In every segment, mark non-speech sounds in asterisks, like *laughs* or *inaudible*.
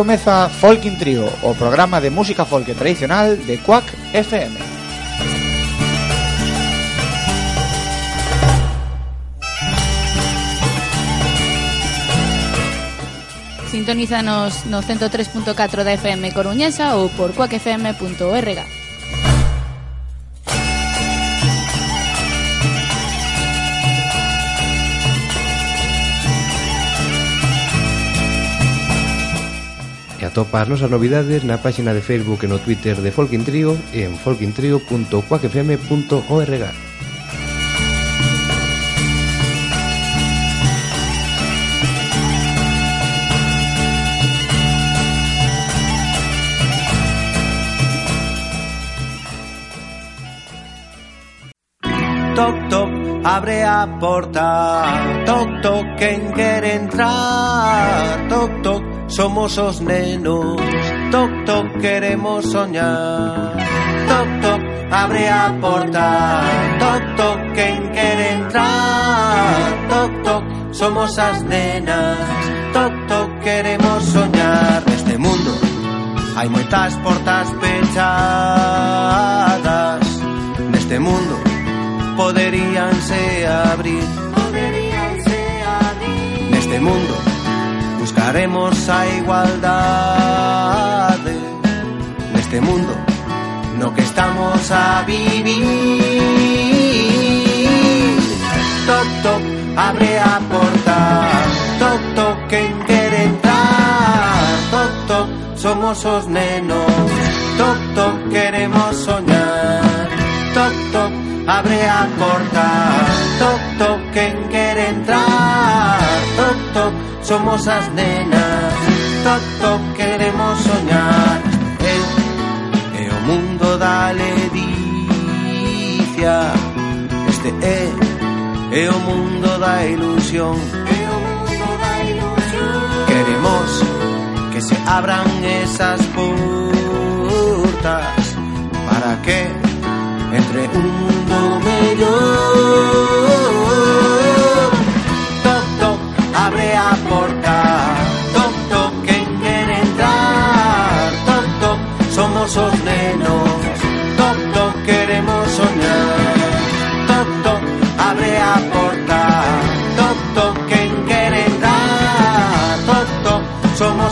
comeza Folkin Trio, o programa de música folk tradicional de Quack FM. Sintonízanos no 103.4 da FM Coruñesa ou por cuacfm.org. atopa as nosas novidades na página de Facebook e no Twitter de Folkin Trio e en folkintrio.quackfm.org. Toc, toc, abre a porta Toc, toc, quen quere entrar Toc, toc, Somos os nenos, toc toc queremos soñar. Toc toc, abre a porta, toc toc, quen quere entrar. Toc toc, somos as nenas, toc toc queremos soñar. Neste mundo hai moitas portas pechadas. Neste mundo poderíanse abrir. Poderíanse abrir. Neste mundo buscaremos a igualdade Neste mundo no que estamos a vivir. Toc, toc, abre a porta Toc, toc, quen quere entrar. Toc, toc, somos os nenos. Toc, queremos soñar. Toc, toc, abre a porta Toc, toc, quen quere entrar somos as nenas toc, queremos soñar. Este é o mundo da ledicia Este é, o mundo da ilusión. Queremos que se abran esas portas Para que entre un mundo mellor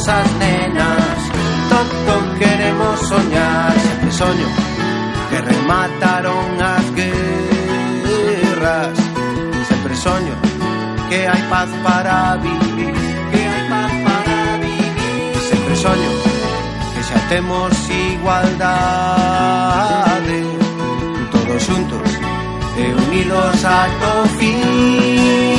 as nenas. Todo queremos soñar. Sempre soño que remataron as guerras. Sempre soño que hai paz para vivir. Que hai paz para vivir. Sempre soño que xa temos igualdade Todos xuntos e unidos a fin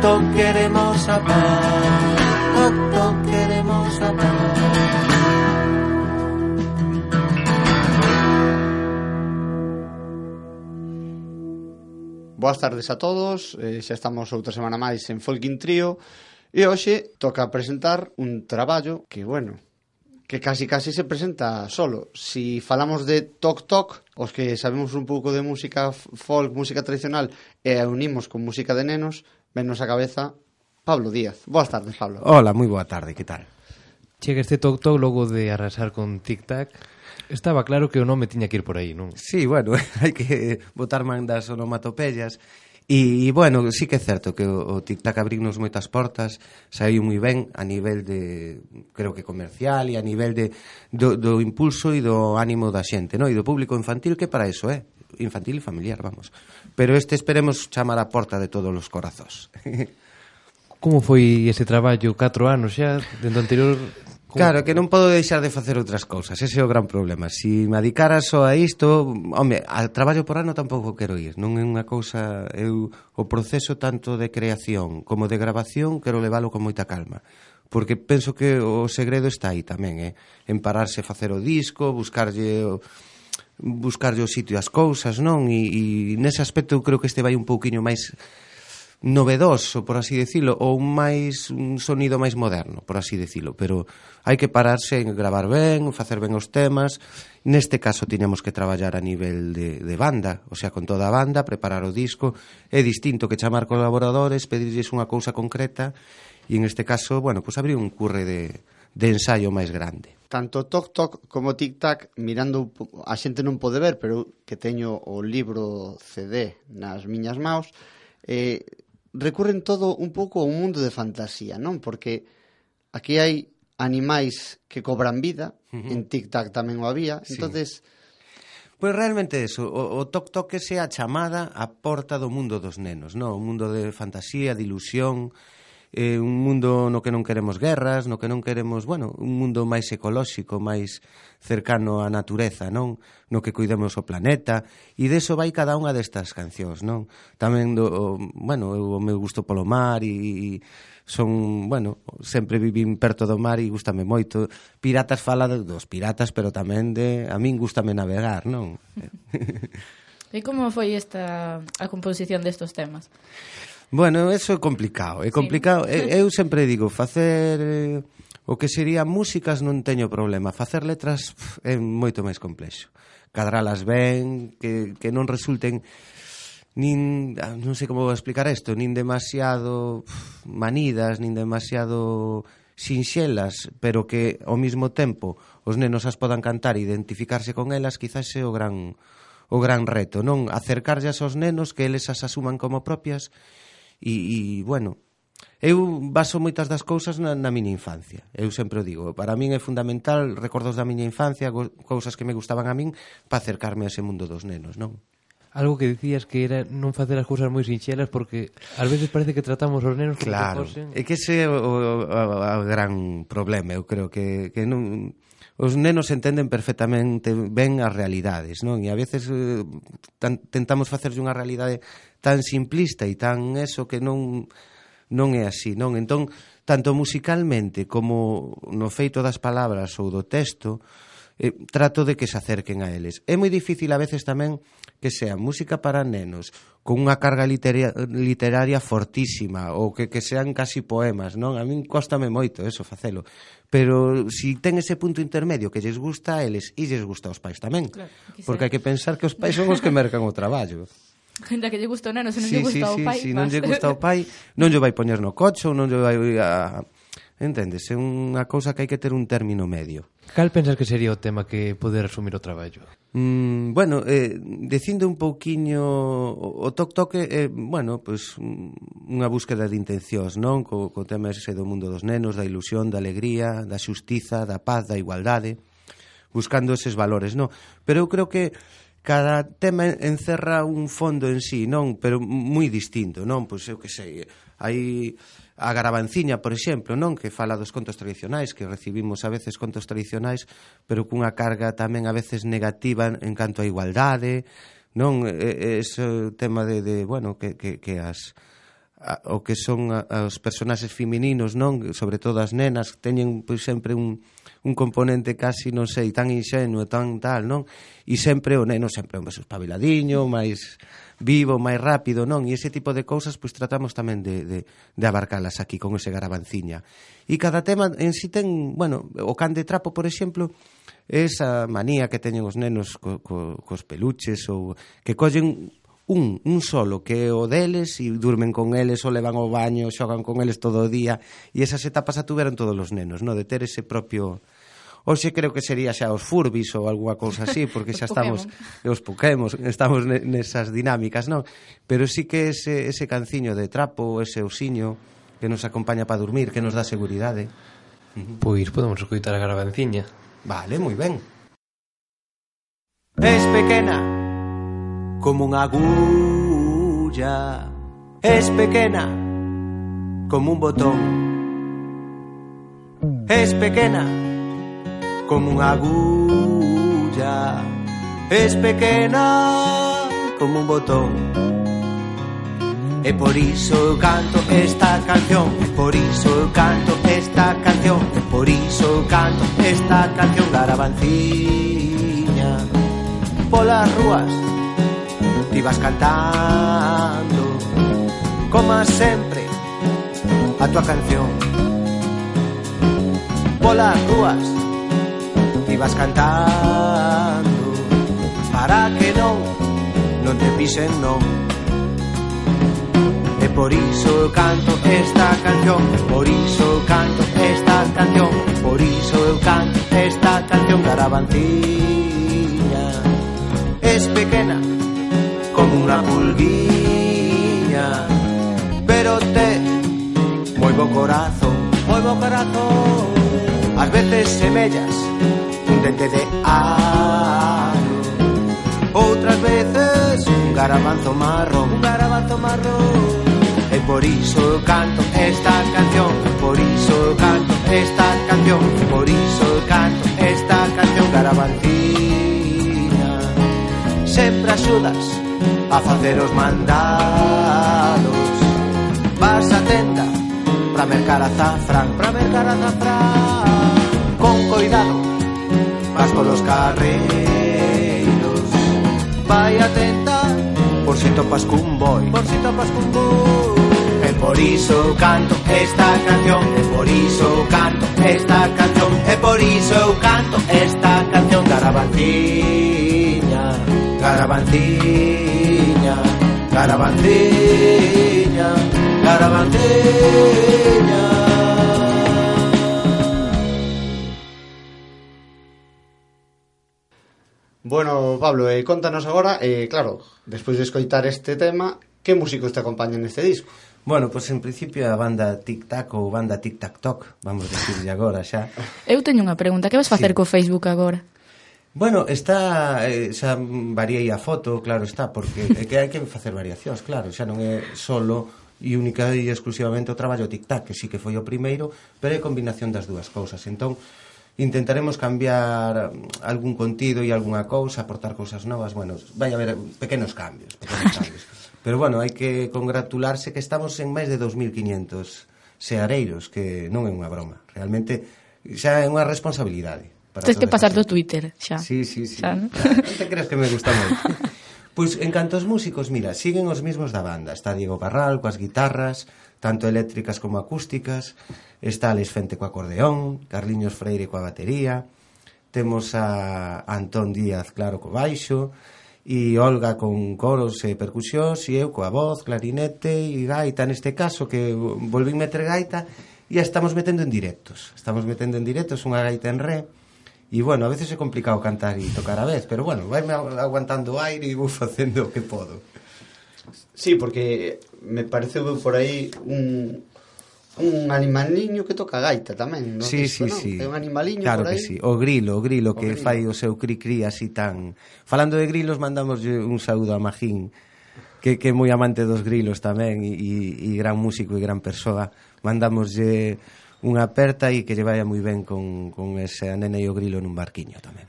Tanto queremos a paz, tanto queremos a paz. Boas tardes a todos, eh, xa estamos outra semana máis en Folkin Trio e hoxe toca presentar un traballo que, bueno, que casi casi se presenta solo. Si falamos de Tok Tok, os que sabemos un pouco de música folk, música tradicional, e a unimos con música de nenos, menos a cabeza Pablo Díaz. Boas tardes, Pablo. Hola, moi boa tarde, que tal? Chega este toc toc logo de arrasar con Tic Tac Estaba claro que o nome tiña que ir por aí, non? Sí, bueno, *laughs* hai que botar man das onomatopeyas E, bueno, sí que é certo que o, o TikTok abrinos moitas portas, saiu moi ben a nivel de, creo que comercial e a nivel de, do, do impulso e do ánimo da xente, no? e do público infantil que para eso é. Eh? infantil e familiar, vamos. Pero este esperemos chamar a porta de todos os corazós. *laughs* Como foi ese traballo? 4 anos xa, dentro anterior... Como... Claro, que non podo deixar de facer outras cousas, ese é o gran problema. Se si me adicara só a isto, home, a traballo por ano tampouco quero ir, non é unha cousa, eu o proceso tanto de creación como de grabación quero leválo con moita calma porque penso que o segredo está aí tamén, eh? en pararse facer o disco, buscarlle o, buscarlle o sitio as cousas, non? E, e nese aspecto eu creo que este vai un pouquiño máis novedoso, por así decirlo, ou máis un sonido máis moderno, por así decirlo, pero hai que pararse en gravar ben, facer ben os temas. Neste caso tiñamos que traballar a nivel de, de banda, o sea, con toda a banda, preparar o disco, é distinto que chamar colaboradores, pedirlles unha cousa concreta, e en este caso, bueno, pois pues abrir un curre de, de ensaio máis grande tanto Tok Tok como Tic Tac mirando a xente non pode ver, pero que teño o libro CD nas miñas maus, eh, recurren todo un pouco ao mundo de fantasía, non? Porque aquí hai animais que cobran vida, uh -huh. en Tic Tac tamén o había, sí. entonces Pois pues realmente eso, o, o Toc Toc é a chamada a porta do mundo dos nenos, non? O mundo de fantasía, de ilusión, eh, un mundo no que non queremos guerras, no que non queremos, bueno, un mundo máis ecolóxico, máis cercano á natureza, non? No que cuidemos o planeta, e deso vai cada unha destas cancións, non? Tamén do, bueno, eu o meu gusto polo mar e, e son, bueno, sempre vivín perto do mar e gustame moito. Piratas fala dos piratas, pero tamén de a min gustame navegar, non? e como foi esta a composición destos temas? Bueno, eso é complicado, é complicado. *laughs* Sí. Eu sempre digo, facer eh, o que sería músicas non teño problema, facer letras pff, é moito máis complexo. Cadralas ben, que, que non resulten nin ah, non sei como vou explicar isto, nin demasiado pff, manidas, nin demasiado sinxelas, pero que ao mesmo tempo os nenos as podan cantar e identificarse con elas, quizás é o gran o gran reto, non acercarllas aos nenos que eles as asuman como propias e, e bueno, Eu baso moitas das cousas na, na miña infancia. Eu sempre o digo, para min é fundamental recordos da miña infancia, cousas que me gustaban a min para acercarme a ese mundo dos nenos, non? Algo que dicías que era non facer as cousas moi sinxelas porque ás veces parece que tratamos os nenos claro, que fosen... é que ese é o, o, o, o gran problema, eu creo que, que non os nenos entenden perfectamente ben as realidades, non? E a veces eh, tan, tentamos facerlle unha realidade tan simplista e tan eso que non non é así, non? Entón, tanto musicalmente como no feito das palabras ou do texto, eh, trato de que se acerquen a eles. É moi difícil a veces tamén que sea música para nenos con unha carga literaria, literaria fortísima ou que, que sean casi poemas, non? A min costame moito eso facelo. Pero si ten ese punto intermedio que lles gusta a eles e lles gusta aos pais tamén. Claro, porque hai que pensar que os pais son os que mercan o traballo. Ainda que lle gusta o neno, se non sí, lle gusta sí, o pai. Sí, sí, non lle gusta o pai, non lle vai poñer no coche ou non lle vai a... Entendes? É unha cousa que hai que ter un término medio. Cal pensas que sería o tema que poder resumir o traballo? Mm, bueno, eh, dicindo un pouquiño o toc toque é, eh, bueno, pois pues, unha búsqueda de intencións, non? Co, co tema ese do mundo dos nenos, da ilusión, da alegría, da xustiza, da paz, da igualdade, buscando eses valores, non? Pero eu creo que cada tema encerra un fondo en sí, non, pero moi distinto, non, pois eu que sei, hai a garabanciña, por exemplo, non, que fala dos contos tradicionais, que recibimos a veces contos tradicionais, pero cunha carga tamén a veces negativa en canto a igualdade, non, é ese tema de, de bueno, que, que, que as a, o que son a, os personaxes femininos, non, sobre todo as nenas, teñen pois sempre un un componente casi, non sei, tan inxenuo, tan tal, non? E sempre o neno sempre é máis espabiladiño, máis vivo, máis rápido, non? E ese tipo de cousas pois tratamos tamén de, de, de abarcalas aquí con ese garabanciña. E cada tema en si sí ten, bueno, o can de trapo, por exemplo, esa manía que teñen os nenos co, co, cos peluches ou que collen un, un solo que é o deles e durmen con eles ou levan ao baño, xogan con eles todo o día e esas etapas a tuveron todos os nenos, no de ter ese propio Oxe creo que sería xa os furbis ou alguna cousa así, porque xa *laughs* estamos os Pokémon, estamos nesas dinámicas, non? Pero sí que ese, ese canciño de trapo, ese osiño que nos acompaña para dormir, que nos dá seguridade. Pois podemos escoitar a garbanciña. Vale, moi ben. Es pequena, como unha agulla. Es pequena como un botón. Es pequena como unha agulla. Es pequena como un botón. E por iso eu canto esta canción, e por iso eu canto esta canción, e por iso eu canto esta canción garabanciña polas rúas ibas cantando Coma sempre a tua canción. Polas rúas vas cantando Para que non, non te pisen non E por iso canto esta canción Por iso canto esta canción Por iso eu canto esta canción Garabanciña es pequena como una pulguilla. Pero te muevo corazón, muevo corazón. A veces semellas un dente de aro, otras veces un garabanzo marrón, un garabanzo marrón. E por iso canto esta canción, por iso canto esta canción, por iso canto esta canción, garabantina Sempre axudas a facer os mandados. Vas a tenda pra mercar azafrán, pra mercar azafrán Con cuidado, vas polos carreiros. Vai atenta. Tenda por si topas cun boi Por si topas cun boi. E por iso canto esta canción E por iso canto esta canción E por iso canto esta canción Garabatín Carabandiña, carabandiña, carabandiña. Bueno, Pablo, eh, contanos agora, eh, claro, despois de escoitar este tema, que músicos te acompañan neste disco? Bueno, pois pues en principio a banda Tic Tac ou banda Tic Tac Toc, vamos dicirlle agora xa. Eu teño unha pregunta, que vas facer sí. co Facebook agora? Bueno, está eh, xa variei a foto, claro está, porque é que hai que facer variacións, claro, xa non é solo e única e exclusivamente o traballo tic-tac, que sí que foi o primeiro, pero é combinación das dúas cousas. Entón, intentaremos cambiar algún contido e algunha cousa, aportar cousas novas, bueno, vai haber pequenos cambios, pequenos *laughs* cambios. Pero bueno, hai que congratularse que estamos en máis de 2500 seareiros, que non é unha broma, realmente xa é unha responsabilidade. Tens que pasar do Twitter, xa. Sí, sí, sí. Xa, ¿no? Claro, *laughs* ah, non te creas que me gusta moito. *laughs* Pois en canto aos músicos, mira, siguen os mismos da banda. Está Diego Barral coas guitarras, tanto eléctricas como acústicas. Está Alex Fente co acordeón, Carliños Freire coa batería. Temos a Antón Díaz, claro, co baixo. E Olga con coros e percusións e eu coa voz, clarinete e gaita neste caso que volví meter gaita e a estamos metendo en directos. Estamos metendo en directos unha gaita en re E, bueno, a veces é complicado cantar e tocar a vez, pero, bueno, vaime aguantando o aire e vou *laughs* facendo o que podo. Sí, porque me pareceu por aí un, un animaliño que toca gaita tamén, non? Sí, sí, no? sí. É un animaliño claro por aí. que sí. O grilo, o grilo o que grilo. fai o seu cri-cri así tan... Falando de grilos, mandamos un saúdo a Magín, que, que é moi amante dos grilos tamén e, e gran músico e gran persoa. Mandamoslle unha aperta e que lle vaya moi ben con, con ese a nena e o grilo nun barquiño tamén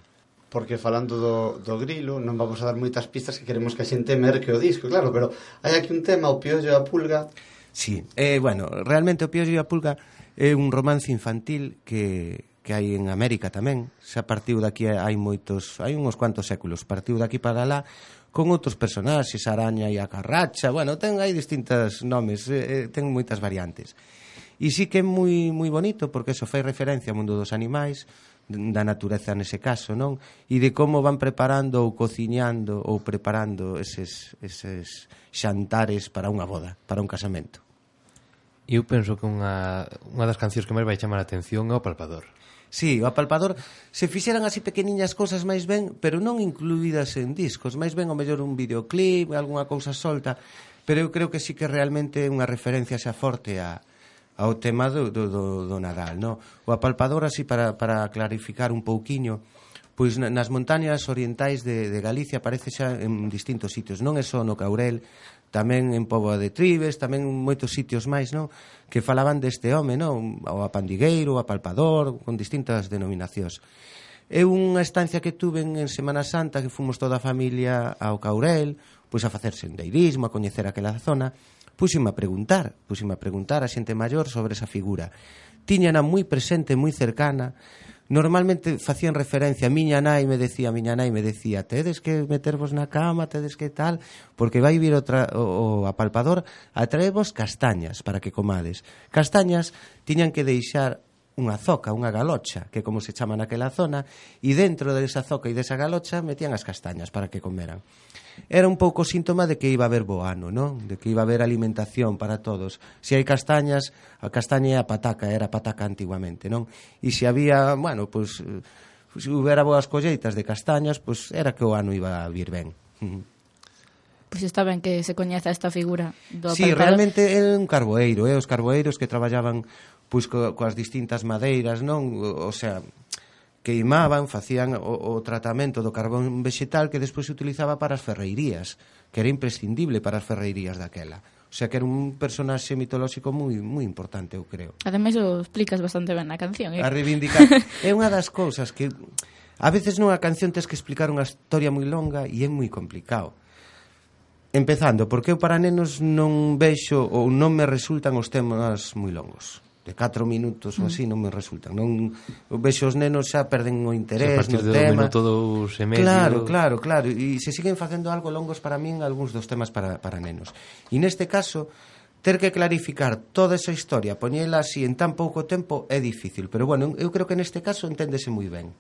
porque falando do, do grilo non vamos a dar moitas pistas que queremos que a xente merque o disco, claro, pero hai aquí un tema, o piollo e a pulga. Sí, eh, bueno, realmente o piollo e a pulga é un romance infantil que, que hai en América tamén, xa partiu daqui hai moitos, hai uns cuantos séculos, partiu daqui para lá con outros personaxes, a araña e a carracha, bueno, ten hai distintos nomes, eh, ten moitas variantes. E sí que é moi, moi bonito, porque eso fai referencia ao mundo dos animais, da natureza nese caso, non? E de como van preparando ou cociñando ou preparando eses, eses xantares para unha boda, para un casamento. Eu penso que unha, unha das cancións que máis vai chamar a atención é o Palpador. Sí, o Apalpador se fixeran así pequeniñas cousas máis ben, pero non incluídas en discos, máis ben o mellor un videoclip, algunha cousa solta, pero eu creo que sí que realmente é unha referencia xa forte a, ao tema do, do, do, do Nadal, no? O apalpador, así para, para clarificar un pouquiño, pois nas montañas orientais de, de Galicia aparece xa en distintos sitios, non é só no Caurel, tamén en Póvoa de Tribes, tamén en moitos sitios máis, non? Que falaban deste home, non? O apandigueiro, o apalpador, con distintas denominacións. É unha estancia que tuven en Semana Santa que fomos toda a familia ao Caurel, pois a facer sendeirismo, a coñecer aquela zona, Púxime a preguntar, púxime a preguntar a xente maior sobre esa figura. Tiñana moi presente, moi cercana. Normalmente facían referencia a miña nai me decía, miña nai me decía, tedes que metervos na cama, tedes que tal, porque vai vir o, o, o apalpador a traervos castañas para que comades. Castañas tiñan que deixar unha zoca, unha galocha, que como se chama naquela zona, e dentro desa zoca e desa galocha metían as castañas para que comeran era un pouco síntoma de que iba a haber bo ano, non? De que iba a haber alimentación para todos. Se hai castañas, a castaña é a pataca, era a pataca antiguamente, non? E se había, bueno, pois pues, eh, se houbera boas colleitas de castañas, pois pues, era que o ano iba a vir ben. Pois pues está ben que se coñeza esta figura do Sí, apartado. realmente é un carboeiro, eh? os carboeiros que traballaban pois co, coas distintas madeiras, non? O sea, queimaban, facían o, o tratamento do carbón vegetal que despois se utilizaba para as ferreirías, que era imprescindible para as ferreirías daquela. O sea que era un personaxe mitolóxico moi moi importante, eu creo. Ademais o explicas bastante ben na canción, eh? A reivindicar *laughs* é unha das cousas que a veces nunha canción tes que explicar unha historia moi longa e é moi complicado. Empezando, porque eu para nenos non vexo ou non me resultan os temas moi longos de 4 minutos ou mm. así non me resultan. Non vexo os nenos xa perden o interés no tema. Do dous e medio. Claro, claro, claro, e se siguen facendo algo longos para min algúns dos temas para para nenos. E neste caso ter que clarificar toda esa historia, poñela así en tan pouco tempo é difícil, pero bueno, eu creo que neste caso enténdese moi ben.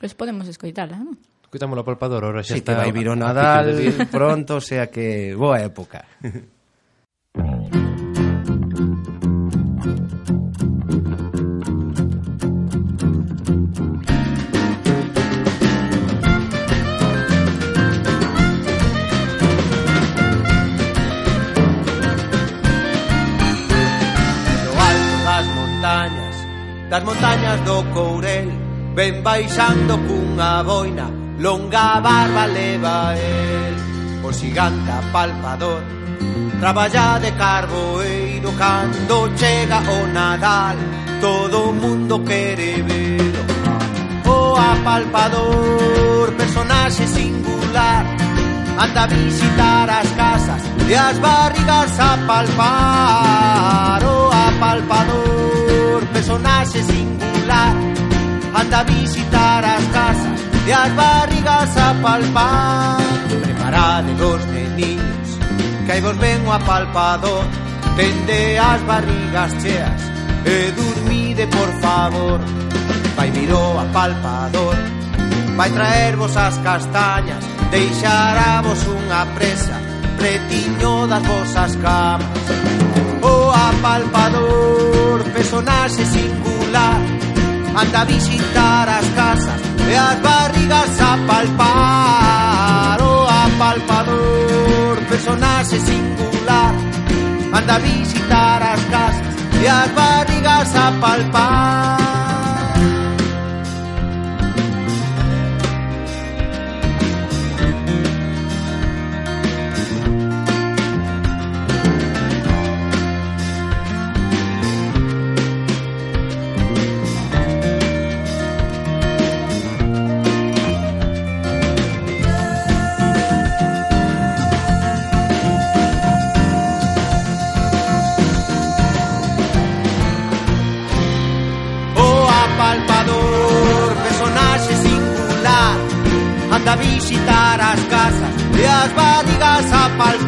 Pois pues podemos escoitala, non? Escoitamos la palpadora, ahora xa sí, está. Si, que vai vir o Nadal pronto, o sea que boa época. *laughs* das montañas do Courel ven baixando cunha boina longa barba leva el o xiganta palpador. Traballa de carboeiro cando chega o Nadal todo o mundo quere velo. O apalpador personaxe singular anda a visitar as casas e as barrigas a palpar. O apalpador anda a visitar as casas e as barrigas a palpar. Preparade os meniños que aí vos ven o apalpador, tende as barrigas cheas eh, e dormide por favor. Vai virou a palpador, vai traervos as castañas, deixarávos unha presa, pretiño das vosas camas. Oh, o apalpador, personaxe singular, Anda a visitar as casas E as barrigas a palpar O apalpador Personaxe singular. Anda a visitar as casas E as barrigas a palpar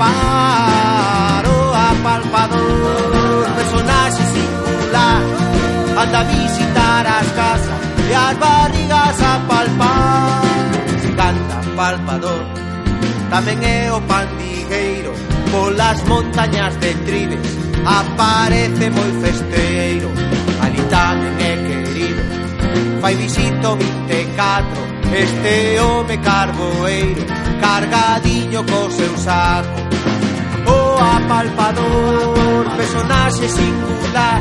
Amaro apalpador Personaxe singular. Anda a visitar as casas E as barrigas a palpar. Se canta palpador Tamén é o pandigueiro Polas montañas de Tribes Aparece moi festeiro. Ali tamén é querido Fai visito 24 Este home carboeiro Cargadiño co seu saco. Apalpador Personaxe singular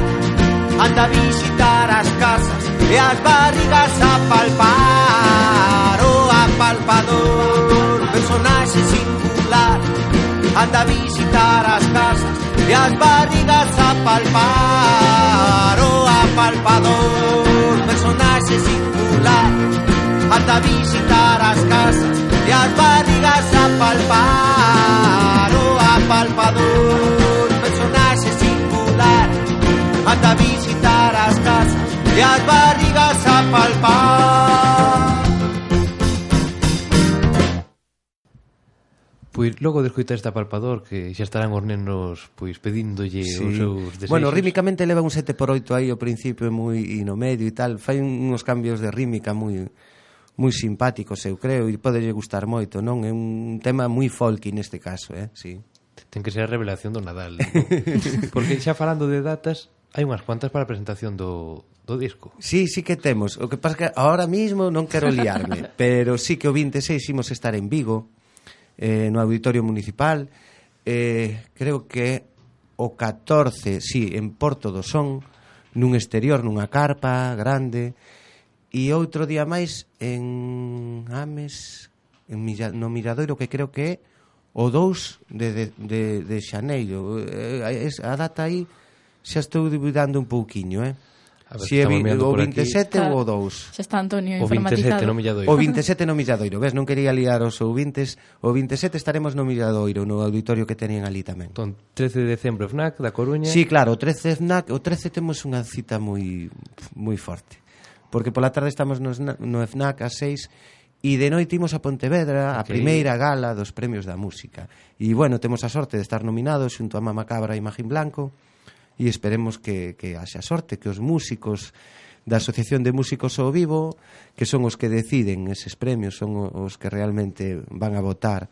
Anda a visitar as casas E as barrigas a palpar. O apalpador Personaxe singular Anda a visitar as casas E as barrigas a palpar. Apalpador Personaxe singular Anda a visitar as casas E as barrigas a palpar palpador, personaxe singular, anda visitar as casas e as barrigas a palpar. Pois logo de escoitar este palpador que xa estarán os nenos pois pedíndolle sí. os seus desexos. Bueno, rítmicamente leva un 7 por 8 aí ao principio moi e no medio e tal, fai uns cambios de rítmica moi moi simpáticos, eu creo, e podelle gustar moito, non? É un tema moi folky neste caso, eh? Sí. Ten que ser a revelación do Nadal. ¿no? *laughs* Porque xa falando de datas, hai unhas cuantas para a presentación do, do disco. Sí, sí que temos. O que pasa que ahora mismo non quero liarme, *laughs* pero sí que o 26 imos estar en Vigo, eh, no Auditorio Municipal, eh, creo que o 14, sí, en Porto do Son, nun exterior, nunha carpa grande, e outro día máis en Ames, en Milla, no Miradoiro, que creo que é o 2 de, de, de, de xaneiro. Eh, eh, a data aí xa estou dubidando un pouquiño, eh? A ver, si é vi, o 27 ou o 2 Xa está Antonio O 27 no Milladoiro. O 27 no Milladoiro Ves, non quería liar os ouvintes. O 27 estaremos no Milladoiro No auditorio que tenían ali tamén. Entón, 13 de decembro FNAC da Coruña. Sí, claro, o 13 FNAC O 13 temos unha cita moi moi forte. Porque pola tarde estamos no, no FNAC a 6 E de noite imos a Pontevedra, okay. a primeira gala dos Premios da Música. E, bueno, temos a sorte de estar nominados xunto a Mama Cabra e Magín Blanco, e esperemos que, que haxa sorte, que os músicos da Asociación de Músicos ao Vivo, que son os que deciden eses premios, son os que realmente van a votar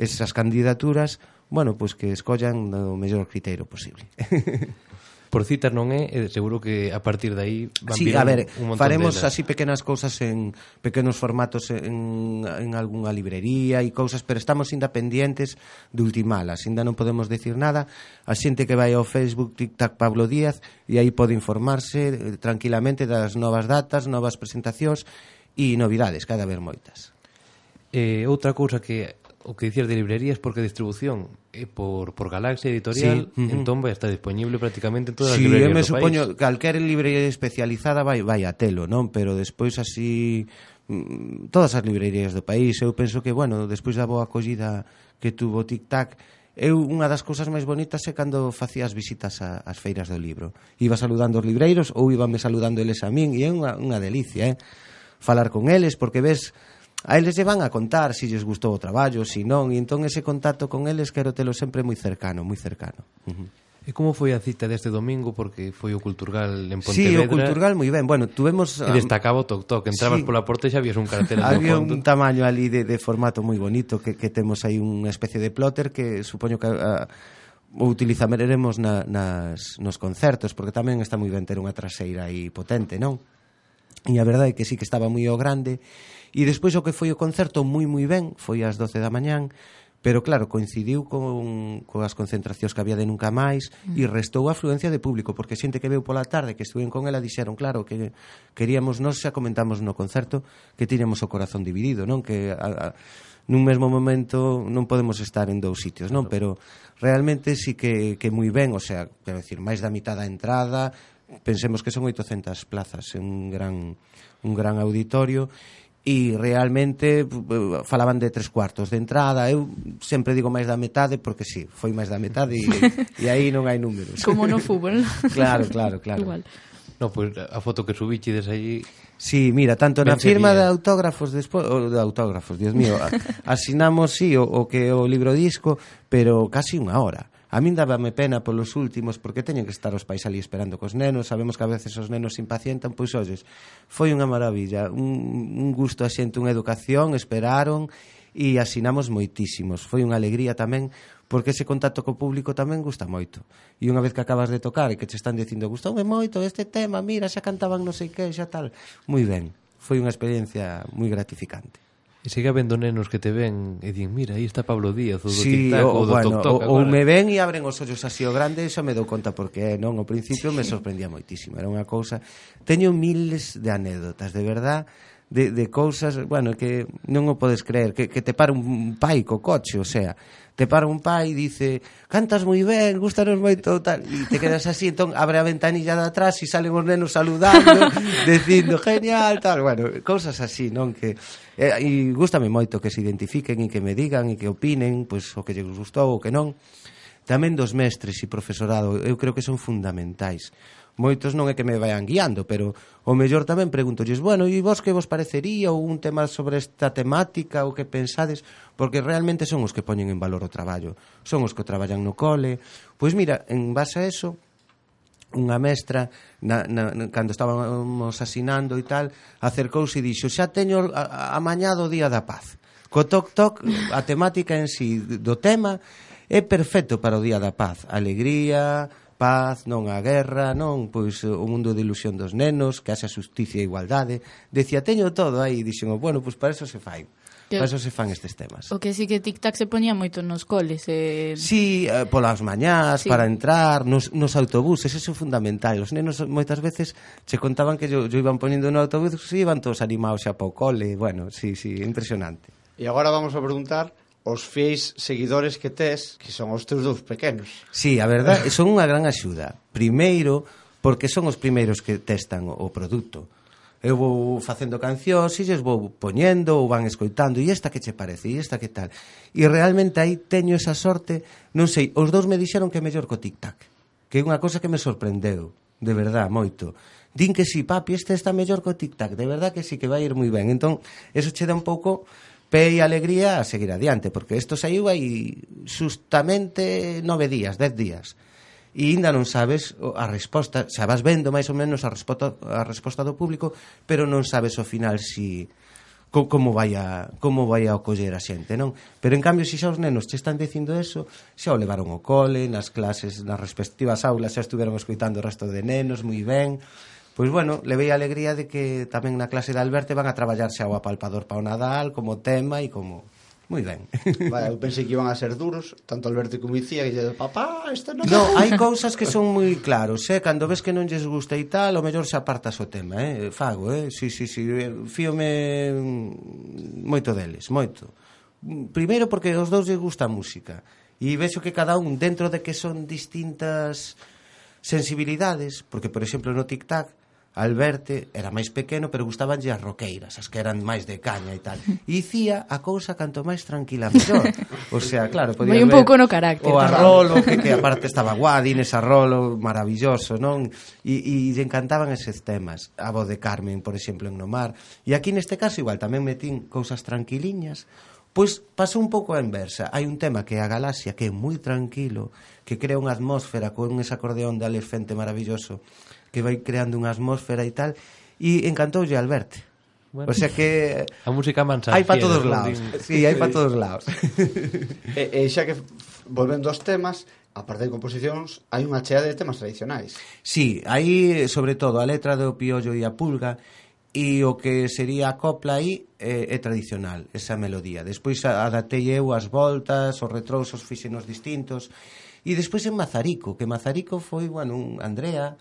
esas candidaturas, bueno, pois pues que escollan o mellor criterio posible. *laughs* por citas non é, e seguro que a partir de aí van sí, a ver, un faremos delas. así pequenas cousas en pequenos formatos en, en algunha librería e cousas, pero estamos ainda pendientes de ultimalas, ainda non podemos decir nada, a xente que vai ao Facebook Tic Tac Pablo Díaz e aí pode informarse eh, tranquilamente das novas datas, novas presentacións e novidades, cada vez moitas. Eh, outra cousa que o que dicías de librerías porque distribución é por, por Galaxia Editorial, sí. entón vai estar disponible prácticamente en todas sí, as librerías me do supoño, país. calquer librería especializada vai, vai a telo, non? Pero despois así mm, todas as librerías do país, eu penso que, bueno, despois da boa acollida que tuvo Tic Tac, eu unha das cousas máis bonitas é cando facía as visitas a, feiras do libro. Iba saludando os libreiros ou ibanme saludando eles a min e é unha, unha delicia, eh? Falar con eles porque ves a eles lle van a contar se si lles gustou o traballo, se si non, e entón ese contacto con eles quero telo sempre moi cercano, moi cercano. Uh -huh. E como foi a cita deste domingo? Porque foi o Culturgal en Pontevedra. Sí, o Culturgal moi ben. Bueno, tuvemos... E destacaba o Toc Toc. Entrabas sí. pola porta e xa vías un cartel *laughs* Había un tamaño ali de, de formato moi bonito que, que temos aí unha especie de plotter que supoño que... uh, o utilizaremos na, nas, nos concertos porque tamén está moi ben ter unha traseira aí potente, non? E a verdade é que sí que estaba moi o grande. E despois o que foi o concerto moi moi ben, foi ás 12 da mañán, pero claro, coincidiu con, con as concentracións que había de nunca máis mm. e restou a afluencia de público, porque xente que veu pola tarde que estuven con ela dixeron, claro, que queríamos, nos xa comentamos no concerto, que tiñamos o corazón dividido, non? Que a, a, nun mesmo momento non podemos estar en dous sitios, non? Pero realmente sí que, que moi ben, o sea, quero decir, máis da mitad da entrada, pensemos que son 800 plazas, un gran, un gran auditorio e realmente eh, falaban de tres cuartos de entrada. Eu sempre digo máis da metade porque sí, foi máis da metade e, e aí non hai números. Como no fútbol. *laughs* Claro, claro, claro. Igual. No, pois pues, a foto que subiches aí... Sí, mira, tanto na firma de autógrafos despois de autógrafos, Dios mío, *laughs* asinamos sí o, o que o libro disco, pero casi unha hora. A min dábame pena polos últimos porque teñen que estar os pais ali esperando cos nenos, sabemos que a veces os nenos se impacientan, pois olles, foi unha maravilla, un, un gusto a xente, unha educación, esperaron e asinamos moitísimos. Foi unha alegría tamén porque ese contacto co público tamén gusta moito. E unha vez que acabas de tocar e que te están dicindo gustoume moito este tema, mira, xa cantaban non sei que, xa tal. Moi ben, foi unha experiencia moi gratificante. E siga habendo nenos que te ven e din, mira, aí está Pablo Díaz, o do sí, tic-tac, o, o do bueno, toc-toc. Ou me ven e abren os ollos así o grande, e xa me dou conta porque eh, non, ao principio sí. me sorprendía moitísimo, era unha cousa... Teño miles de anécdotas, de verdad, de, de cousas, bueno, que non o podes creer, que, que te para un pai co coche, o sea, te para un pai e dice cantas moi ben, gustanos moito tal e te quedas así, entón abre a ventanilla de atrás e salen os nenos saludando *laughs* dicindo genial, tal, bueno cousas así, non que eh, e gustame moito que se identifiquen e que me digan e que opinen, pois o que lles gustou ou que non. Tamén dos mestres e profesorado, eu creo que son fundamentais moitos non é que me vayan guiando, pero o mellor tamén pregúntolles, bueno, e vos que vos parecería ou un tema sobre esta temática ou que pensades, porque realmente son os que poñen en valor o traballo, son os que traballan no cole. Pois mira, en base a eso, unha mestra na, na, cando estábamos asinando e tal, acercouse e dixo, xa teño a, a Día da Paz. Co toc toc, a temática en sí do tema é perfecto para o Día da Paz. Alegría, paz, non a guerra, non pois eh, o mundo de ilusión dos nenos, que haxa justicia e igualdade. Decía, teño todo aí, dixen, oh, bueno, pois para eso se fai. Que, para eso se fan estes temas. O que sí que Tic Tac se ponía moito nos coles. Eh... Sí, eh, polas mañás, sí. para entrar, nos, nos autobuses, eso é fundamental. Os nenos moitas veces se contaban que yo, yo iban poniendo no autobús e iban todos animados xa pa o cole. Bueno, sí, sí, impresionante. E agora vamos a preguntar os fiéis seguidores que tes, que son os teus dous pequenos. Sí, a verdade, *laughs* son unha gran axuda. Primeiro, porque son os primeiros que testan o produto. Eu vou facendo cancións e lles vou poñendo ou van escoitando e esta que che parece e esta que tal. E realmente aí teño esa sorte, non sei, os dous me dixeron que é mellor co tic-tac, que é unha cosa que me sorprendeu, de verdad, moito. Din que si, sí, papi, este está mellor co tic-tac, de verdad que si sí, que vai ir moi ben. Entón, eso che dá un pouco pé e alegría a seguir adiante, porque isto saiu aí justamente nove días, dez días. E ainda non sabes a resposta, xa vas vendo máis ou menos a resposta, a resposta do público, pero non sabes ao final si co, como vai a como vai a acoller a xente, non? Pero en cambio, se xa os nenos che están dicindo eso, xa o levaron ao cole, nas clases, nas respectivas aulas, xa estiveron escoitando o resto de nenos moi ben Pois bueno, levei a alegría de que tamén na clase de Alberto van a traballarse ao apalpador para o Nadal como tema e como Moi ben. *laughs* Vale, eu pensei que iban a ser duros, tanto Alberto como Icía, que lle papá, isto non... No, hai cousas que son moi claros, eh? Cando ves que non lles gusta e tal, o mellor se apartas o tema, eh? Fago, eh? Si, si, si, fíome moito deles, moito. Primeiro porque os dous lles gusta a música e vexo que cada un, dentro de que son distintas sensibilidades, porque, por exemplo, no tic-tac, Alberte era máis pequeno, pero gustabanlle as roqueiras, as que eran máis de caña e tal. E dicía a cousa canto máis tranquila mellor. O sea, claro, podía Vai un pouco no carácter. O arrolo, que, que aparte estaba guadi nese arrolo, maravilloso, non? E, e lle encantaban eses temas. A voz de Carmen, por exemplo, en Nomar. E aquí neste caso igual tamén metín cousas tranquiliñas, Pois pasou un pouco a inversa. Hai un tema que é a galaxia, que é moi tranquilo, que crea unha atmósfera con ese acordeón de Alefente maravilloso que vai creando unha atmósfera e tal, e encantoulle a Alberto. Bueno. O sea que *laughs* a música mansa. Hai para eh, todos lados. Sí, hai para todos lados. e, e xa que volvendo aos temas, a parte de composicións, hai unha chea de temas tradicionais. Sí, hai sobre todo a letra do piollo e a pulga e o que sería a copla aí é, é tradicional, esa melodía. Despois adaptei eu as voltas, os retrousos fixenos distintos. E despois en Mazarico, que Mazarico foi, bueno, un Andrea,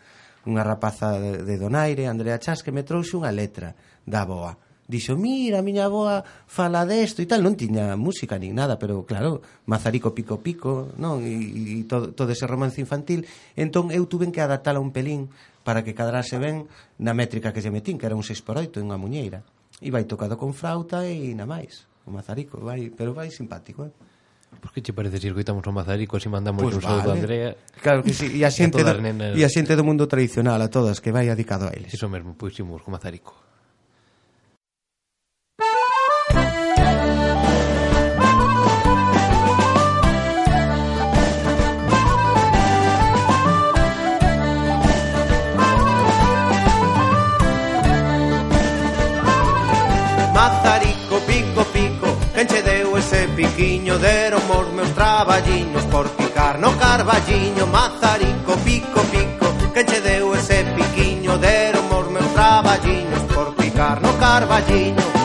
unha rapaza de, de Donaire, Andrea Chas, que me trouxe unha letra da boa. Dixo, mira, a miña boa fala desto e tal, non tiña música nin nada, pero claro, Mazarico Pico Pico, non? E, e todo, todo ese romance infantil. Entón eu tuven que adaptala un pelín para que cadrase ben na métrica que lle metín, que era un 6 por 8 en unha muñeira. E vai tocado con frauta e na máis. O Mazarico vai, pero vai simpático, eh? Por que che parece se escoitamos o Mazarico así mandamos pues un vale. a Andrea? Claro que sí, e a *laughs* xente, do, nenas... e a xente do mundo tradicional, a todas, que vai adicado a eles. Iso mesmo, pois imos co Mazarico. Camiño deron os meus traballiños Por picar no carballiño Mazarico, pico, pico Que che deu ese piquiño Deron os meus traballiños Por picar no carballiño.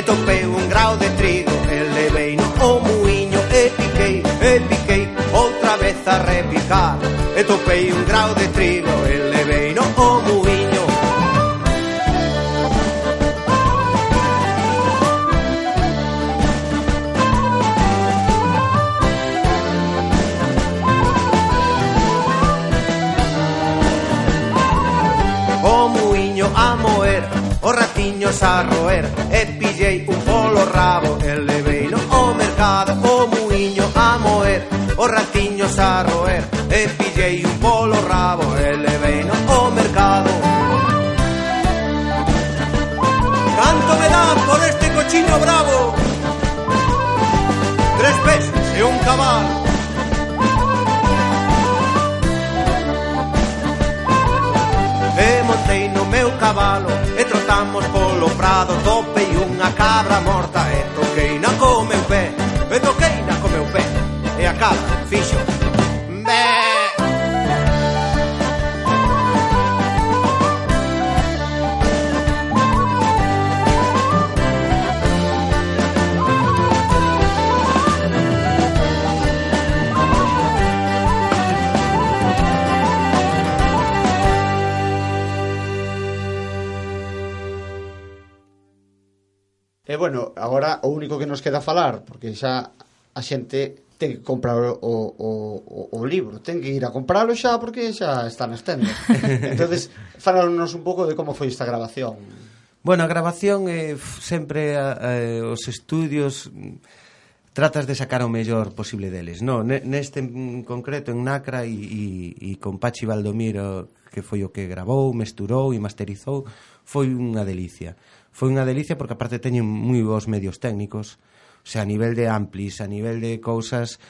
E topei un grau de trigo, e levei no o muiño E piquei, e piquei, outra vez a repicar. E topei un grau de trigo, e levei no o muiño. O muiño a moer, os ratiños a roer E rabo, e levei no o mercado O muiño a moer, os ratiños a roer E pillei un polo rabo, e levei no o mercado. Canto me dan por este cochino bravo Tres pesos e un cabalo montei no meu cabalo E trotamos polo prado tope unha cabra morta E toqueina co meu pé, e toqueina co meu pé E a cabra fixo Agora o único que nos queda falar, porque xa a xente ten que comprar o, o, o, o libro, ten que ir a compralo xa porque xa está nas tendas. *laughs* entonces, falanos un pouco de como foi esta grabación. Bueno, a grabación eh, sempre eh, os estudios mm, tratas de sacar o mellor posible deles. No, neste en concreto en Nacra e, e, e con Pachi Valdomiro que foi o que grabou, mesturou e masterizou, foi unha delicia foi unha delicia porque aparte teñen moi bons medios técnicos, o sea, a nivel de amplis, a nivel de cousas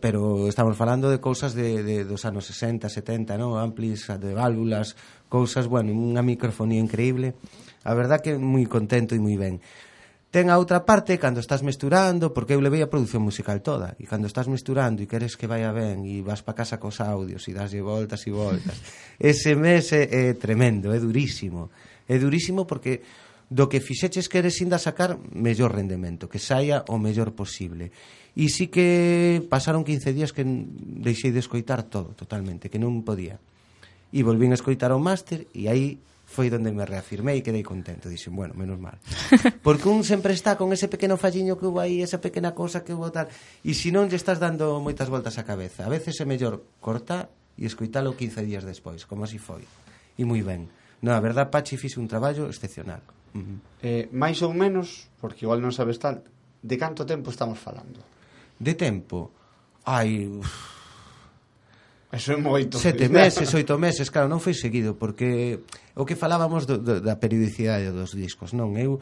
pero estamos falando de cousas de, de dos anos 60, 70, ¿no? amplis de válvulas, cousas, bueno, unha microfonía increíble. A verdad que moi contento e moi ben. Ten a outra parte, cando estás mesturando, porque eu levei a produción musical toda, e cando estás mesturando e queres que vaya ben, e vas para casa cos audios, e daslle voltas e voltas, *laughs* ese mes é, é tremendo, é durísimo. É durísimo porque do que fixeches queres inda sacar mellor rendemento, que saia o mellor posible. E sí que pasaron 15 días que deixei de escoitar todo, totalmente, que non podía. E volvín a escoitar o máster e aí foi donde me reafirmei e quedei contento. Dixen, bueno, menos mal. *laughs* Porque un sempre está con ese pequeno falliño que hubo aí, esa pequena cosa que hubo tal. E se non lle estás dando moitas voltas á cabeza. A veces é mellor cortar e escoitalo 15 días despois, como así foi. E moi ben. No, a verdad, Pachi fixe un traballo excepcional. Uh -huh. eh, máis ou menos, porque igual non sabes tal, de canto tempo estamos falando? De tempo? Ai... Uf. Eso é moito. Sete meses, oito meses, claro, non foi seguido, porque o que falábamos do, do, da periodicidade dos discos, non? Eu,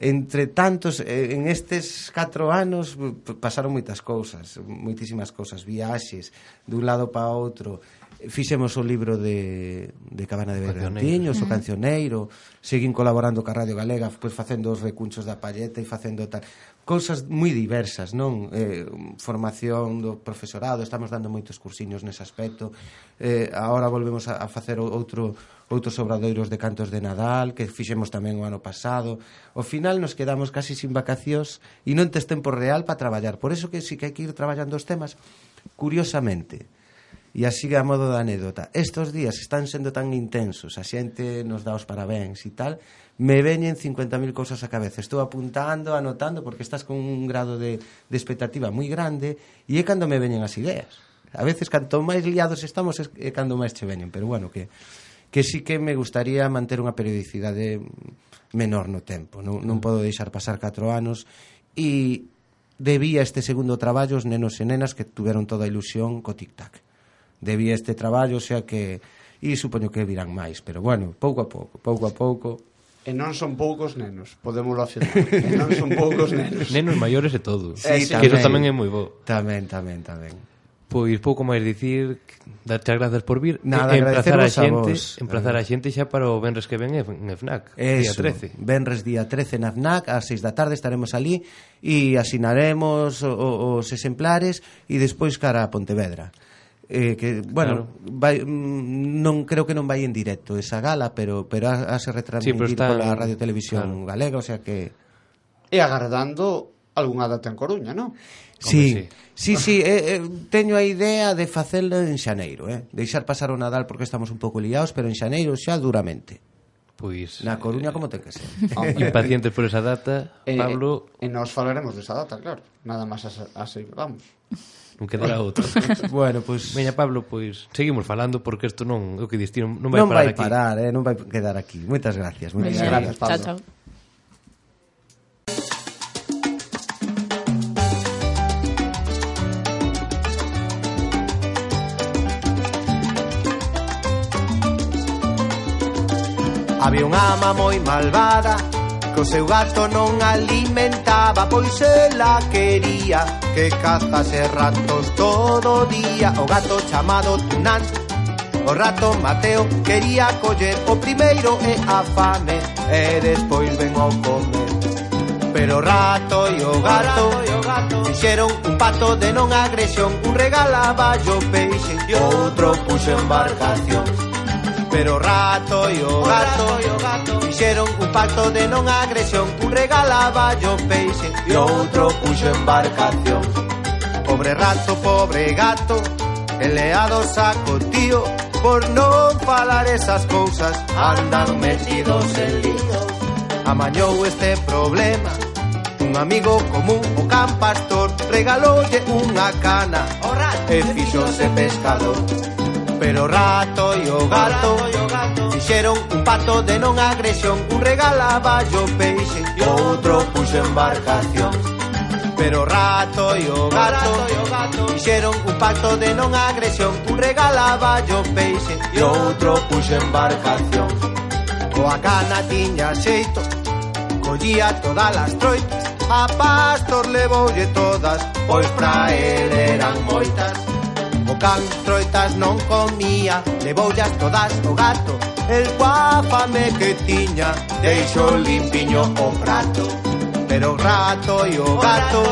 entre tantos, eh, en estes catro anos pasaron moitas cousas, moitísimas cousas, viaxes, dun lado para outro, fixemos o libro de, de Cabana de Bergantiños, o Cancioneiro, seguín colaborando ca Radio Galega, pois facendo os recunchos da palleta e facendo tal cousas moi diversas, non? Eh, formación do profesorado, estamos dando moitos cursiños nese aspecto. Eh, agora volvemos a, a facer outro outros obradoiros de cantos de Nadal que fixemos tamén o ano pasado. Ao final nos quedamos casi sin vacacións e non tes tempo real para traballar. Por eso que si sí que hai que ir traballando os temas curiosamente E así a modo da anécdota. Estos días están sendo tan intensos, a xente nos dá os parabéns e tal, me veñen 50.000 cousas a cabeza. Estou apuntando, anotando, porque estás con un grado de, de expectativa moi grande e é cando me veñen as ideas. A veces, canto máis liados estamos, é cando máis che veñen. Pero bueno, que, que sí que me gustaría manter unha periodicidade menor no tempo. Non, non podo deixar pasar 4 anos e debía este segundo traballo os nenos e nenas que tuveron toda a ilusión co tic-tac debía este traballo, o sea que e supoño que virán máis, pero bueno, pouco a pouco, pouco a pouco. E non son poucos nenos, podémoslo afirmar. *laughs* e non son poucos nenos. Nenos maiores e todo. Eh, sí, sí, que iso eso tamén é moi bo. Tamén, tamén, tamén. Pois pouco máis dicir, darte as grazas por vir, Nada, emplazar a xente, a emplazar a eh. xente xa para o venres que ven en FNAC, Eso, día 13. Venres día 13 na FNAC, ás 6 da tarde estaremos ali e asinaremos os exemplares e despois cara a Pontevedra eh, que bueno, claro. vai, mm, non creo que non vai en directo esa gala, pero pero a se retransmitir sí, pero está pola. Radio Televisión claro. Galega, o sea que e agardando algunha data en Coruña, non? Sí, sí, sí, sí *laughs* eh, eh, teño a idea de facelo en xaneiro, eh? deixar pasar o Nadal porque estamos un pouco liados, pero en xaneiro xa duramente. Pois Na Coruña eh, como ten que ser Hombre. *laughs* Impacientes por esa data, eh, Pablo eh, E nos falaremos desa data, claro Nada máis así, vamos non quedará outro. *laughs* bueno, pois... Pues... Veña, Pablo, pois seguimos falando porque isto non, o que diste, non, non vai non parar vai aquí. parar, eh, non vai quedar aquí. Moitas gracias, moitas Veña, gracias, Pablo. Chao, chao. Había unha ama moi malvada que o seu gato non alimentaba Pois ela quería que cazase ratos todo o día. O gato chamado Tunán O rato Mateo quería coller o primeiro e a fame E despois ven ao comer. Pero o rato e o gato, Fixeron un pato de non agresión Un regalaba o peixe e outro puxo embarcación Pero o rato e o oh gato Fixeron un pacto de non agresión. Un regalaba yo peixe E outro puxo embarcación. Pobre rato, pobre gato Eleados a tío Por non falar esas cousas Andan metidos en líos. Amañou este problema Un amigo común o can pastor Regaloulle unha cana O rato e fixose pescador. Pero o rato e o gato, fixeron un pato de non agresión Un regalaba yo peixe e outro puxo embarcación Pero o rato e o gato Fixeron un pacto de non agresión Un regalaba yo peixe E outro puxo embarcación Coa cana tiña xeito Collía todas as troitas A pastor levoulle todas Pois pra el eran moitas. O can troitas non comía Levoullas todas o gato. El guáfame que tiña Deixo limpiño o prato. Pero o rato e o gato,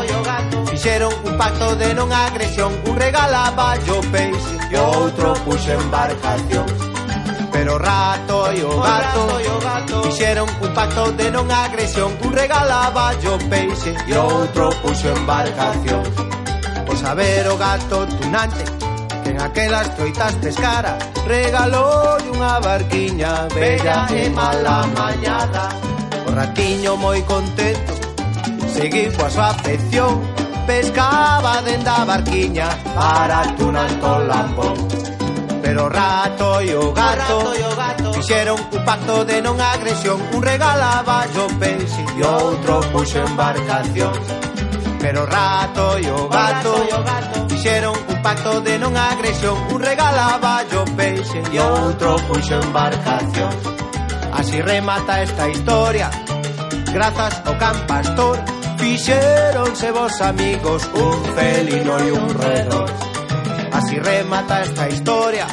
Fixeron un pacto de non agresión. Un regalaba yo peixe E outro puxo embarcación Pero o rato e o gato, Fixeron un pacto de non agresión. Un regalaba yo peixe E outro puxo embarcación Por saber o gato tunante en aquelas troitas pescara Regalou unha barquiña Bella e mala mañada O ratiño moi contento Seguiu coa súa afección. Pescaba dende a barquiña Para tunanto lambón Pero o rato e o gato. Fixeron un pacto de non agresión. Un regalaba o peixe E outro puxo embarcación Pero o rato e o gato, Fixeron un pacto de non agresión Un regalaba o peixe e outro puxo embarcación Así remata esta historia Grazas ao can pastor Fixeronse vos amigos un felino e un redor. Así remata esta historia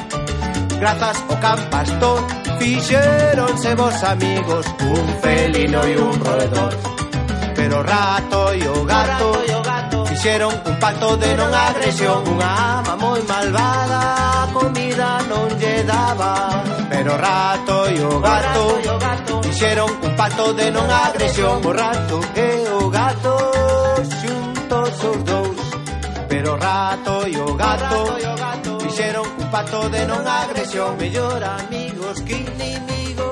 Grazas ao can pastor Fixeronse vos amigos un felino e un roedor Pero o rato e o gato, Fixeron un pacto de non agresión. Unha ama moi malvada comida non lle daba. Pero o rato e o gato, Fixeron un pacto de non agresión. O rato e o gato xuntos os dous Pero o rato e o gato, fixeron un pacto de non agresión. Mellor amigos que inimigos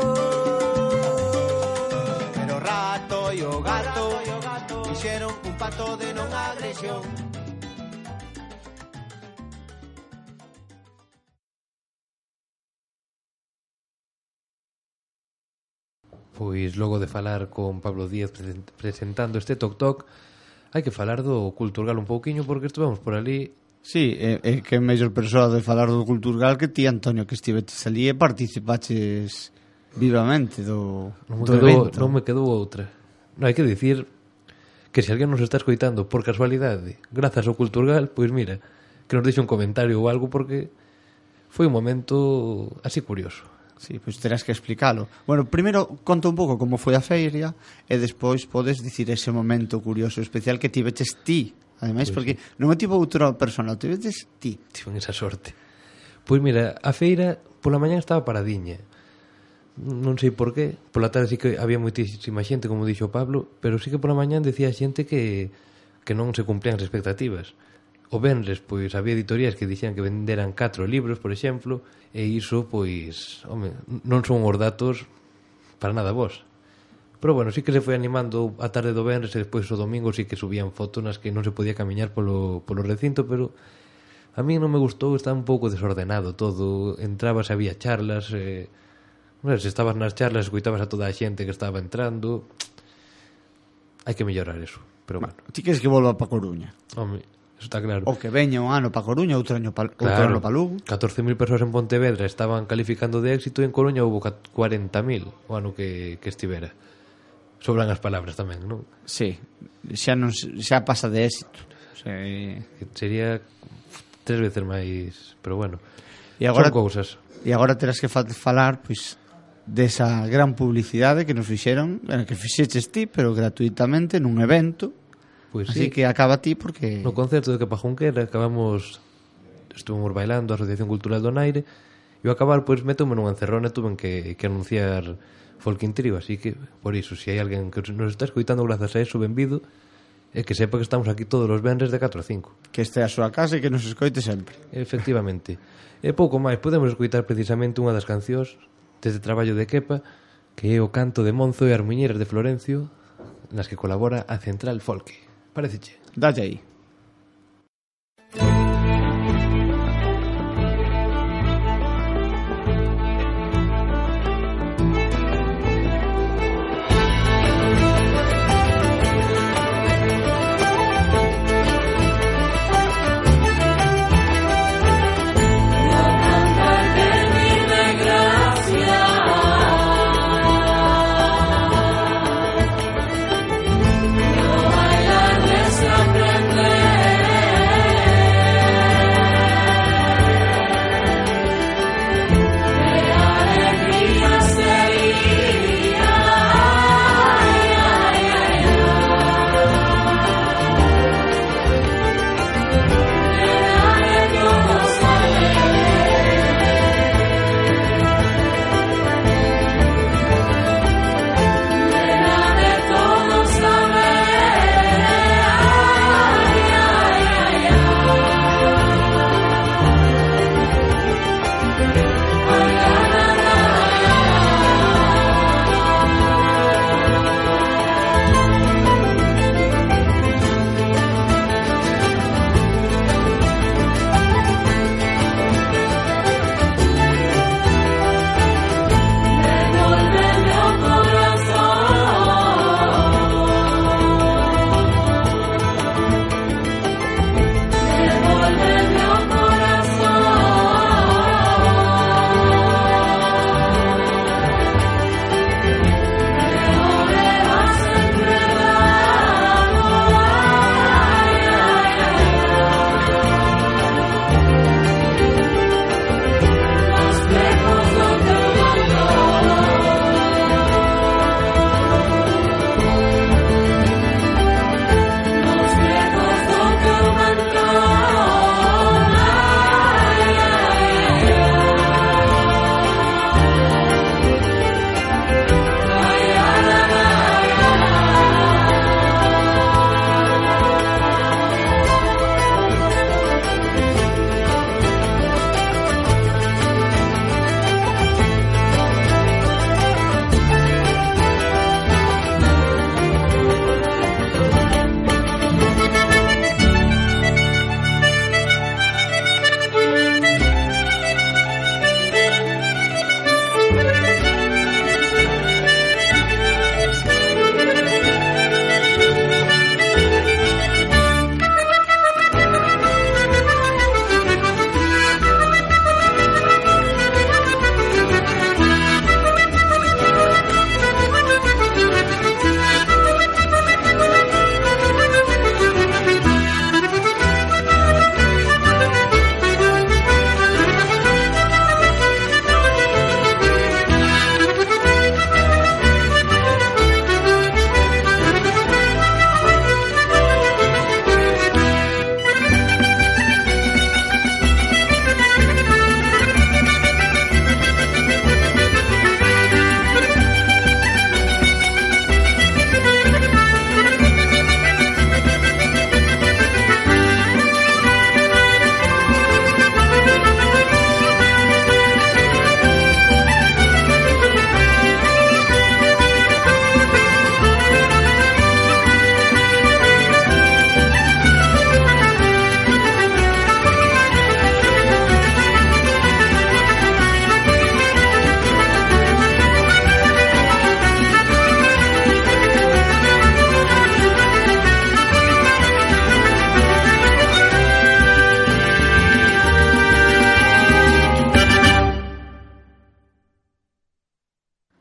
Pero rato e o gato Fixeron un pacto de non agresión Pois logo de falar con Pablo Díaz presentando este Tok Tok Hai que falar do Culturgal un pouquiño porque estuvemos por ali Sí, é, é que é mellor persoa de falar do Culturgal que ti, Antonio, que estive ali e participaches vivamente do, non me do quedou, evento. Non me quedou outra. No hai que dicir que se alguén nos está escoitando por casualidade, grazas ao Culturgal, pois mira, que nos deixe un comentario ou algo porque foi un momento así curioso. Sí, pois terás que explicalo. Bueno, primeiro conta un pouco como foi a feira e despois podes dicir ese momento curioso especial que tiveches ti, ademais, pois porque sí. non é tipo outra persona, tiveches ti. Tiven esa sorte. Pois mira, a feira pola mañá estaba paradiña non sei por qué, pola tarde sí que había moitísima xente, como dixo Pablo, pero sí que pola mañá decía xente que, que non se cumplían as expectativas. O Benres, pois, había editorías que dixían que venderan 4 libros, por exemplo, e iso, pois, home, non son os datos para nada vos. Pero bueno, sí que se foi animando a tarde do Benres e despois o domingo sí que subían fotos nas que non se podía camiñar polo, polo recinto, pero a mí non me gustou, está un pouco desordenado todo, entrabas, había charlas, eh, Hombre, se estabas nas charlas, escuitabas a toda a xente que estaba entrando. Hai que mellorar eso. Pero bueno. Ti queres que volva para Coruña? Home, eso está claro. O que veña un ano para Coruña, outro ano para claro. ano pa Lugo. 14.000 persoas en Pontevedra estaban calificando de éxito e en Coruña houve 40.000 o ano que, que estivera. Sobran as palabras tamén, non? Sí, xa, non, xa pasa de éxito. que Sería tres veces máis, pero bueno. E agora, Son cousas. E agora terás que falar, pois, desa gran publicidade que nos fixeron, eh, que fixeches ti, pero gratuitamente nun evento. Pois pues Así sí. que acaba ti porque no concerto de que Pajunquera acabamos estuvemos bailando a Asociación Cultural do Naire e ao acabar pois metome nunha encerrona tuven que, que anunciar Folkin Trio, así que por iso, se si hai alguén que nos está escoitando grazas a eso, benvido, e que sepa que estamos aquí todos os vendres de 4 a 5. Que este a súa casa e que nos escoite sempre. Efectivamente. e pouco máis, podemos escoitar precisamente unha das cancións deste traballo de Kepa, que é o canto de Monzo e as muñeiras de Florencio, nas que colabora a Central Folke. Pareceche? Dalle aí.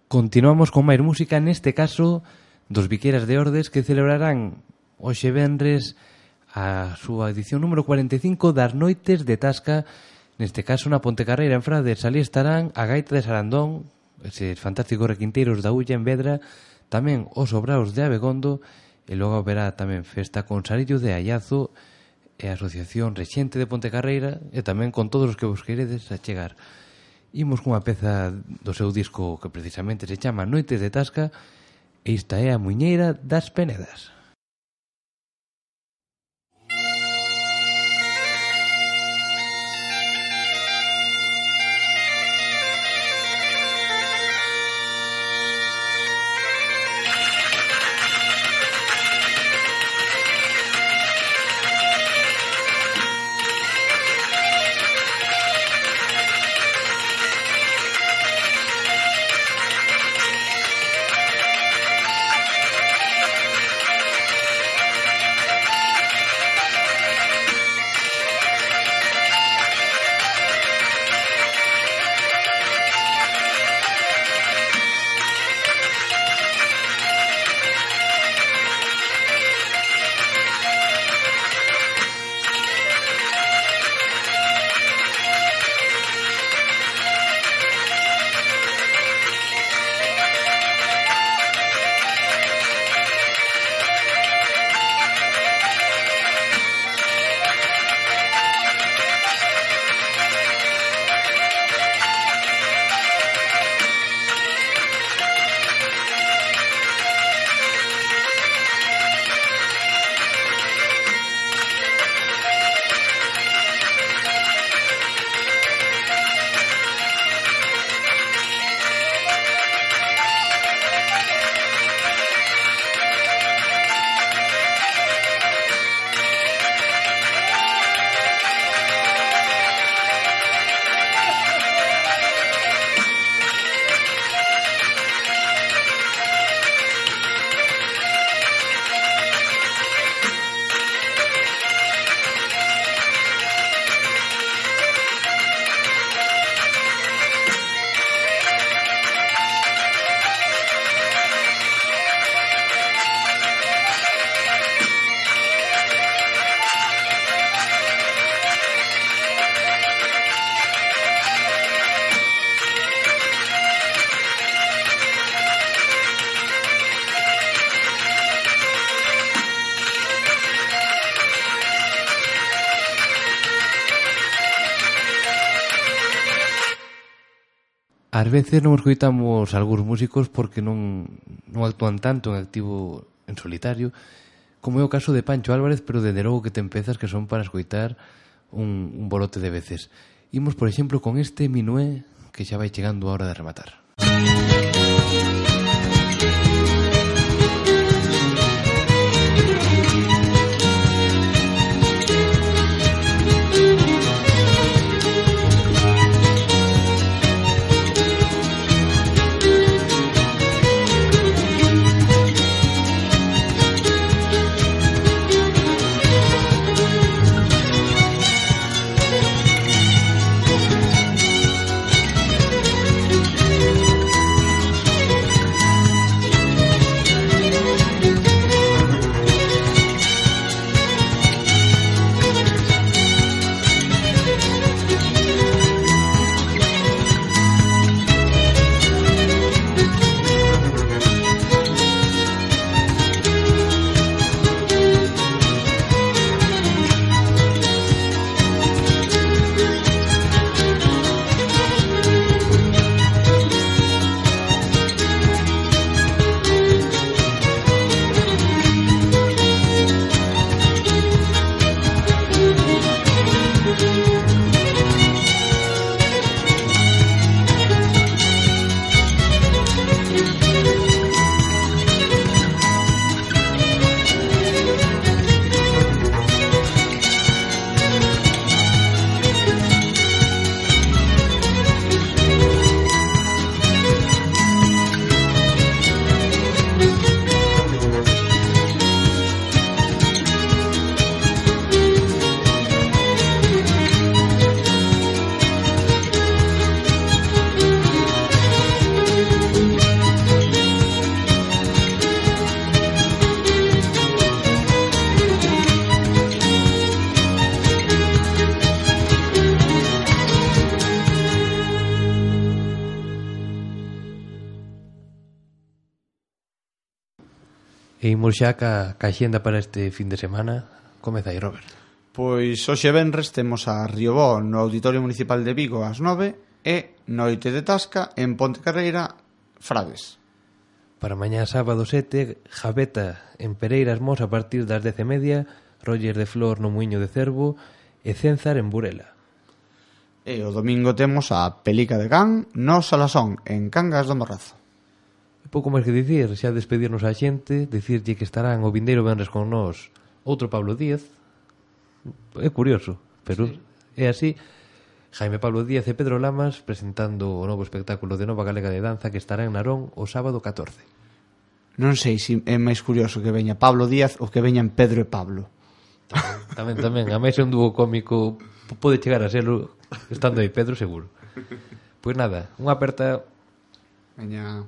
Continuamos con máis música, neste caso dos Viqueiras de Ordes que celebrarán hoxe venres a súa edición número 45 das Noites de Tasca, neste caso na Pontecarreira en Frades, ali estarán a Gaita de Sarandón, eses fantásticos requinteiros da Ulla en Vedra, tamén os Obraos de Abegondo, e logo haberá tamén festa con Sarillo de Ayazo e a Asociación Rexente de Pontecarreira, e tamén con todos os que vos queredes a chegar. Imos cunha peza do seu disco que precisamente se chama Noites de Tasca e esta é a muñeira das Penedas. Ás veces non escoitamos algúns músicos porque non, non actúan tanto en activo en solitario, como é o caso de Pancho Álvarez, pero de logo que ten pezas que son para escoitar un, un bolote de veces. Imos, por exemplo, con este minué que xa vai chegando a hora de rematar. Música imos xa ca, ca xenda para este fin de semana. Comeza aí, Robert. Pois hoxe venres temos a Riobó no Auditorio Municipal de Vigo ás 9 e Noite de Tasca en Ponte Carreira, Frades. Para mañá sábado 7, Javeta en Pereiras Mos a partir das 10 e media, Roger de Flor no Muiño de Cervo e Cenzar en Burela. E o domingo temos a Pelica de Can no Salasón en Cangas do Morrazo pouco máis que dicir, xa despedirnos a xente, dicirlle que estarán o vindeiro venres con nós outro Pablo Díaz. É curioso, pero sí. é así. Jaime Pablo Díaz e Pedro Lamas presentando o novo espectáculo de Nova Galega de Danza que estará en Narón o sábado 14. Non sei se é máis curioso que veña Pablo Díaz ou que veñan Pedro e Pablo. Tamén, tamén, a máis é un dúo cómico pode chegar a serlo estando aí Pedro seguro. Pois nada, unha aperta Veña.